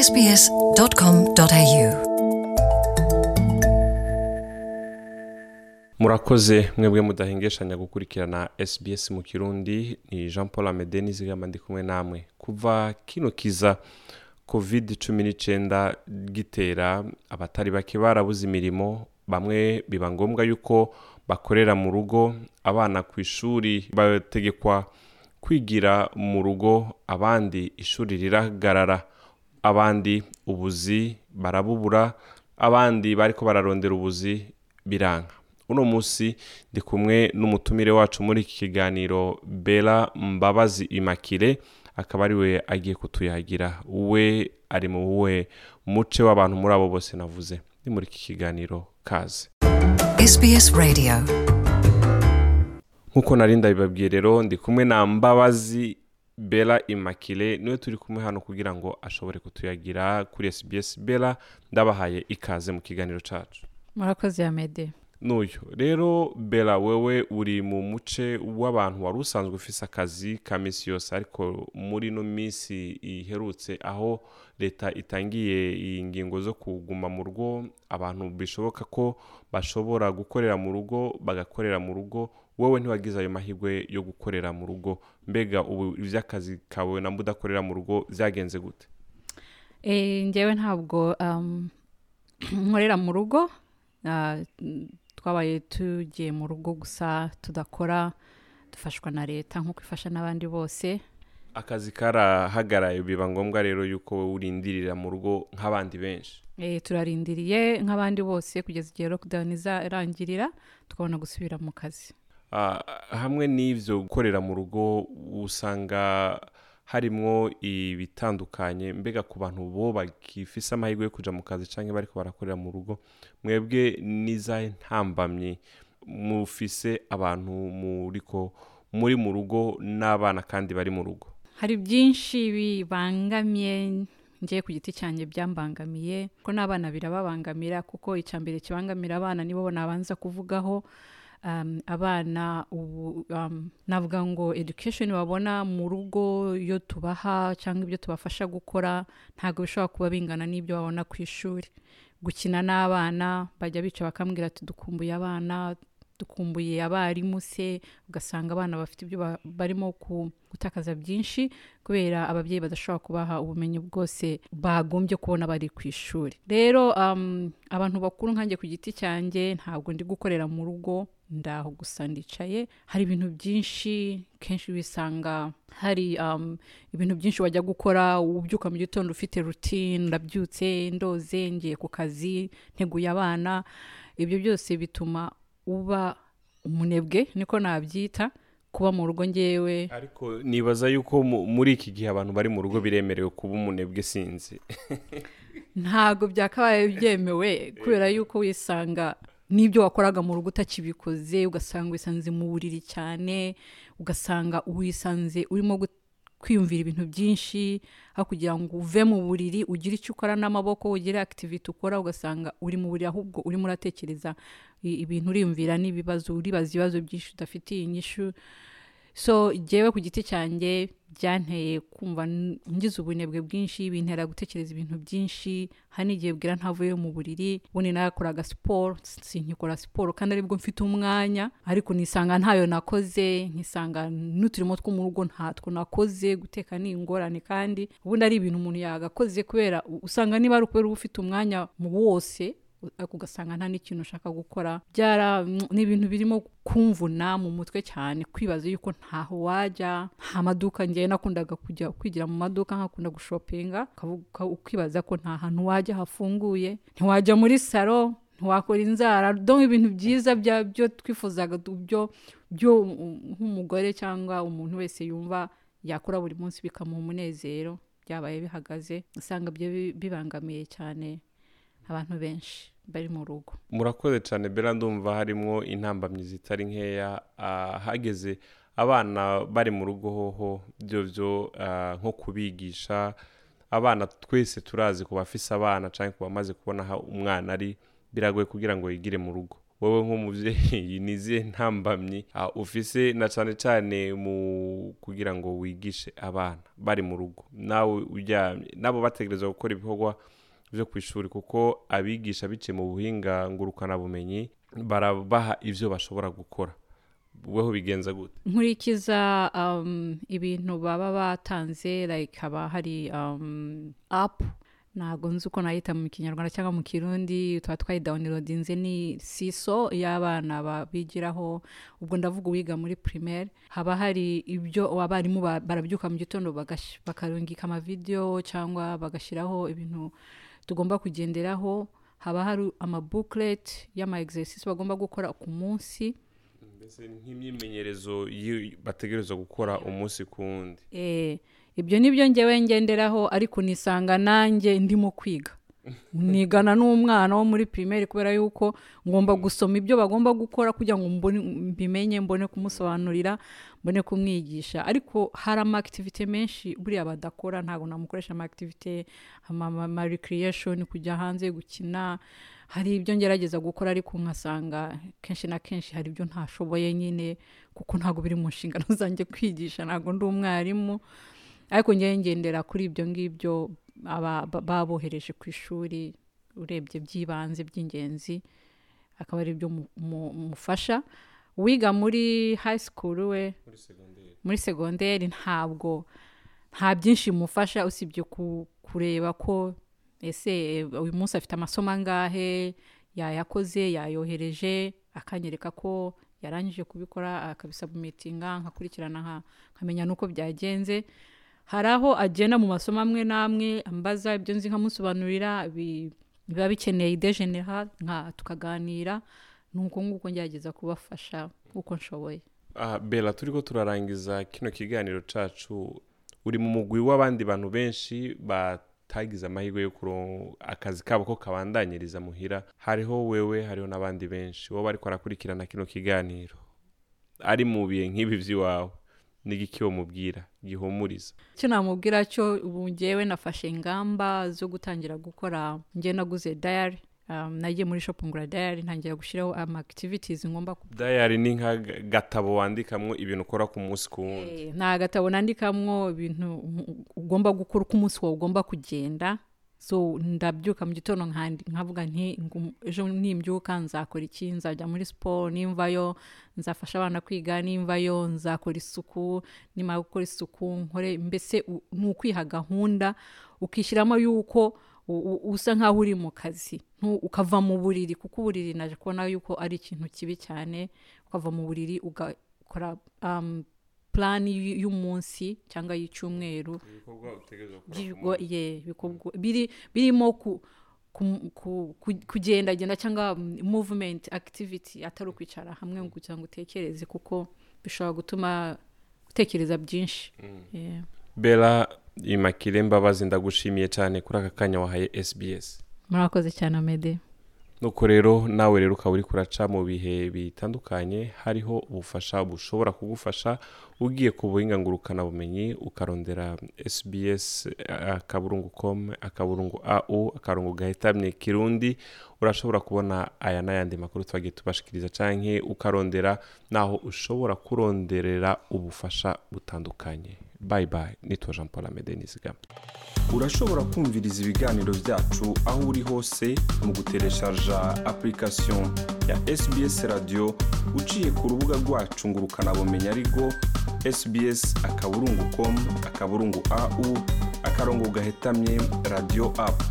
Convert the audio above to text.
sbs.com.au murakoze mwebwe mudahengeshanya gukurikirana sbs mu kirundi ni jean paul amede nizigama ndi kumwe namwe. Kuva kino kiza covid 19 gitera abatari bake barabuze imirimo bamwe biba ngombwa yuko bakorera mu rugo abana ku ishuri bategekwa kwigira mu rugo abandi ishuri rirahagarara abandi ubuzi barabubura abandi bariko bararondera ubuzi biranga. Uno munsi ndi kumwe n'umutumire wacu muri iki kiganiro bera mbabazi imakire akaba ari we agiye kutuyagira. We ari mu we muce w'abantu muri abo bose navuze. Ni muri iki kiganiro kaze. SBS Radio. Nk'uko nari ndabibabwiye rero ndi kumwe na mbabazi bera imakire ni we turi kumwe hano kugira ngo ashobore kutuyagira kuri sbs bera ndabahaye ikaze mu kiganiro cyacu murakoze ya mede n'uyu. Rero bera wewe uri mu muce w'abantu wari usanzwe ufise akazi ka minsi yose ariko muri ino minsi iherutse aho leta itangiye ingingo zo kuguma mu rugo abantu bishoboka ko bashobora gukorera mu rugo bagakorera mu rugo wowe ntiwagize ayo mahirwe yo gukorera mu rugo. Mbega ubu iby'akazi kawe na udakorera mu rugo byagenze gute? Ngewe ntabwo nkorera mu rugo ah, twabaye tugiye mu rugo gusa tudakora dufashwa na leta nk'uko ifasha n'abandi bose. Akazi karahagaraye biba ngombwa rero yuko urindirira mu rugo nk'abandi benshi. Eh, turarindiriye nk'abandi bose kugeza igihe lockdown izarangirira tukabona gusubira mu kazi. Ah, hamwe n'ivyo gukorera mu rugo usanga harimwo ibitandukanye mbega ku bantu bo bagifise amahirwe yo kuja mu kazi canke bariko barakorera mu rugo mwebwe n'izahe ntambamye mufise abantu muriko muri mu rugo n'abana kandi bari mu rugo. Hari byinshi bibangamye ngiye ku giti cyanjye byambangamiye. Ko n'abana birababangamira kuko icya mbere kibangamira abana nibo nabanza kuvugaho. Abana ubu um, navuga ngo education babona mu rugo iyo tubaha cyangwa ibyo tubafasha gukora ntabwo bishobora kuba bingana n'ibyo babona ku ishuri. Gukina n'abana bajya bica bakambwira ati dukumbuye abana dukumbuye abarimu se ugasanga abana bafite ibyo ba- barimo gutakaza byinshi kubera ababyeyi badashobora kubaha ubumenyi bwose bagombye kubona bari ku ishuri. Rero abantu bakuru nkanjye ku giti cyanjye ntabwo ndi gukorera mu rugo ndaho gusa ndicaye. Hari ibintu byinshi kenshi wisanga hari ibintu byinshi wajya gukora ubyuka mu gitondo ufite rutine ndabyutse ndoze ngiye ku kazi nteguye abana. Ibyo byose bituma uba umunebwe niko nabyita kuba mu rugo ngewe ariko nibaza yuko mu- muri iki gihe abantu bari mu rugo biremerewe kuba umunebwe sinzi. Ntabwo byakabaye byemewe kubera yuko wisanga n'ibyo wakoraga mu rugo utakibikoze ugasanga wisanze mu buriri cyane ugasanga wisanze urimo kwiyumvira ibintu byinshi aho kugira ngo uve mu buriri ugire icyo ukora n'amaboko ugire akitiviti ukora ugasanga uri mu buriri ahubwo urimo uratekereza ibintu uriyumvira n'ibibazo uribaza ibibazo byinshi udafitiye inyishu. So jyewe ku giti cyanjye byanteye kumva ngize ubunebwe bwinshi bintera gutekereza ibintu byinshi hari n'igihe bwira ntavuye mu buriri ubundi nakoraga siporo sinkikora siporo kandi ari bwo mfite umwanya ariko nisanga ntayo nakoze nkisanga n'uturimo two mu rugo ntatwo nakoze guteka ni ingorane kandi ubundi ari ibintu umuntu yagakoze kubera usanga niba ari ukubera uba ufite umwanya wose ugasanga nta n'ikintu ushaka gukora. Byara ni ibintu birimo kumvuna mu mutwe cyane kwibaza yuko ntaho wajya nta maduka ngewe nakundaga kujya kwigira mu maduka nkakunda gushopinga ukibaza ko nta hantu wajya hafunguye. Ntiwajya muri salo ntiwakora inzara donc ibintu byiza byo twifuzaga byo mm, nk'umugore cyangwa umuntu wese yumva yakora buri munsi bikamuha umunezero. Byabaye bihagaze usanga byo bi- bibangamiye cyane. Abantu benshi bari mu rugo. Murakoze cyane bera ndumva harimo intambamyi zitari nkeya ah, hageze abana bari mu rugo hoho byo byo ah, nko kubigisha. Abana twese turazi ku bafise abana cyangwa ku bamaze kubona aho umwana ari biragoye kugira ngo yigire mu rugo. Wowe nk'umubyeyi ni izihe ntambamyi ah, ufise na cyane cyane mu kugira ngo wigishe abana bari mu rugo? Nawe uryamye nabo bategereza gukora ibikorwa byo ku ishuri kuko abigisha biciye mu buhinga ngurukanabumenyi barabaha ibyo bashobora gukora. Weho bigenza gute? Nkurikiza um, ibintu baba batanze haba hari um, app. Ntabwo nzi uko nayita mu kinyarwanda cyangwa mu kirundi tuba twayidawunirodinze ni siso y'abana ba- bigiraho. Ubwo ndavuga uwiga muri primaire. Haba hari ibyo abarimu ba- barabyuka mu gitondo bakarungika amavidewo cyangwa bagashyiraho ibintu tugomba kugenderaho haba hari amabukeleti y'ama exercice bagomba gukora ku munsi. Mbese nk'imyimenyerezo yi- bategereza gukora umunsi ku wundi. Eh, ibyo ni byo ngewe ngenderaho ariko nisanga nanjye ndimo kwiga. Nigana n'umwana wo muri primaire kubera yuko ngomba gusoma ibyo bagomba gukora kugira ngo mbimenye mbone kumusobanurira mbone kumwigisha. Ariko hari amakitivite menshi buriya badakora ntabwo namukoresha amakitivite ama recreation kujya hanze gukina. Hari ibyo ngerageza gukora ariko nkasanga kenshi na kenshi hari ibyo ntashoboye nyine kuko ntabwo biri mu nshingano zanjye kwigisha ntabwo ndi umwarimu. Ariko ngendera kuri ibyo ngibyo babohereje ku ishuri urebye by'ibanze by'ingenzi akaba ari byo mu- mu- mufasha wiga muri high school we? Muri segonderi ntabwo nta byinshi bimufasha usibye ku- kureba ko ese eh, uyu munsi afite amasomo angahe yayakoze yayohereje akanyereka ko yarangije kubikora akabisabumitinga nkakurikirana nka- nkamenya n'uko byagenze. Hari aho agenda mu masomo amwe n'amwe ambaza ibyo nzi nkamusobanurira bi- biba bikeneye ide general nka tukaganira nuko nguko ngerageza kubafasha uko nshoboye. Aha bela turi ko turarangiza kino kiganiro cacu. Uri mu mugwi w'abandi bantu benshi batagize amahirwe yo kuronka akazi kabo ko kabandanyiriza muhira. Hariho wewe hariho n'abandi benshi. Wowe ariko arakurikirana kino kiganiro. Ari mu bihe nk'ibi by'iwawe n'igiki mubwira gihumuriza. Icyo namubwira cyo ubu ngewe nafashe ingamba zo gutangira gukora njye naguze dayari um, nagiye muri shopu ngura dayari ntangira gushyiraho ama activities ngomba ku dayari ni nk'agatabo wandikamwo ibintu ukora ku munsi ku wundi. Eh, ni agatabo nandikamwo ibintu u- ugomba gukora uko umunsi wawe ugomba kugenda. So ndabyuka mu gitondo nkavuga nti ejo nimbyuka nzakora iki? Nzajya muri siporo nimvayo nzafasha abana kwiga nimvayo nzakora isuku nimara gukora isuku nkore mbese ni ukwiha gahunda ukishyiramo yuko usa nk'aho uri mu kazi. Ukava mu buriri kuko uburiri naje kubona yuko ari ikintu kibi cyane ukava mu buriri ugakora plan y- y'umunsi cyangwa y'icyumweru. Birimo ku, ku, ku, ku, kugendagenda cyangwa mm, movement activity atari ukwicara hamwe ngo kugira ngo utekereze kuko bishobora gutuma utekereza byinshi. Yeah. bela imakire mbabazi ndagushimiye cyane kuri aka kanya wahaye sbs murakoze cyane amede. Nuko rero nawe rero ukaba uri kuraca mu bihe bitandukanye hariho ubufasha bushobora kugufasha ugiye ku buhinga ngurukanabumenyi ukarondera sbs akaburungu com akaburungu au akaburungu gahetamye kirundi urashobora kubona aya n'ayandi makuru twagiye tubashikiriza canke ukarondera naho ushobora kuronderera ubufasha butandukanye. Bye bye. Nitwa jean paul amede nizigama urashobora kumviriza ibiganiro byacu aho uri hose mu gutereshaja application ya sbs radio uciye ku rubuga rwacu ngo ukanabumenya ariko sbs akaburungu com akaburungu au akarongo gahetamye radio app.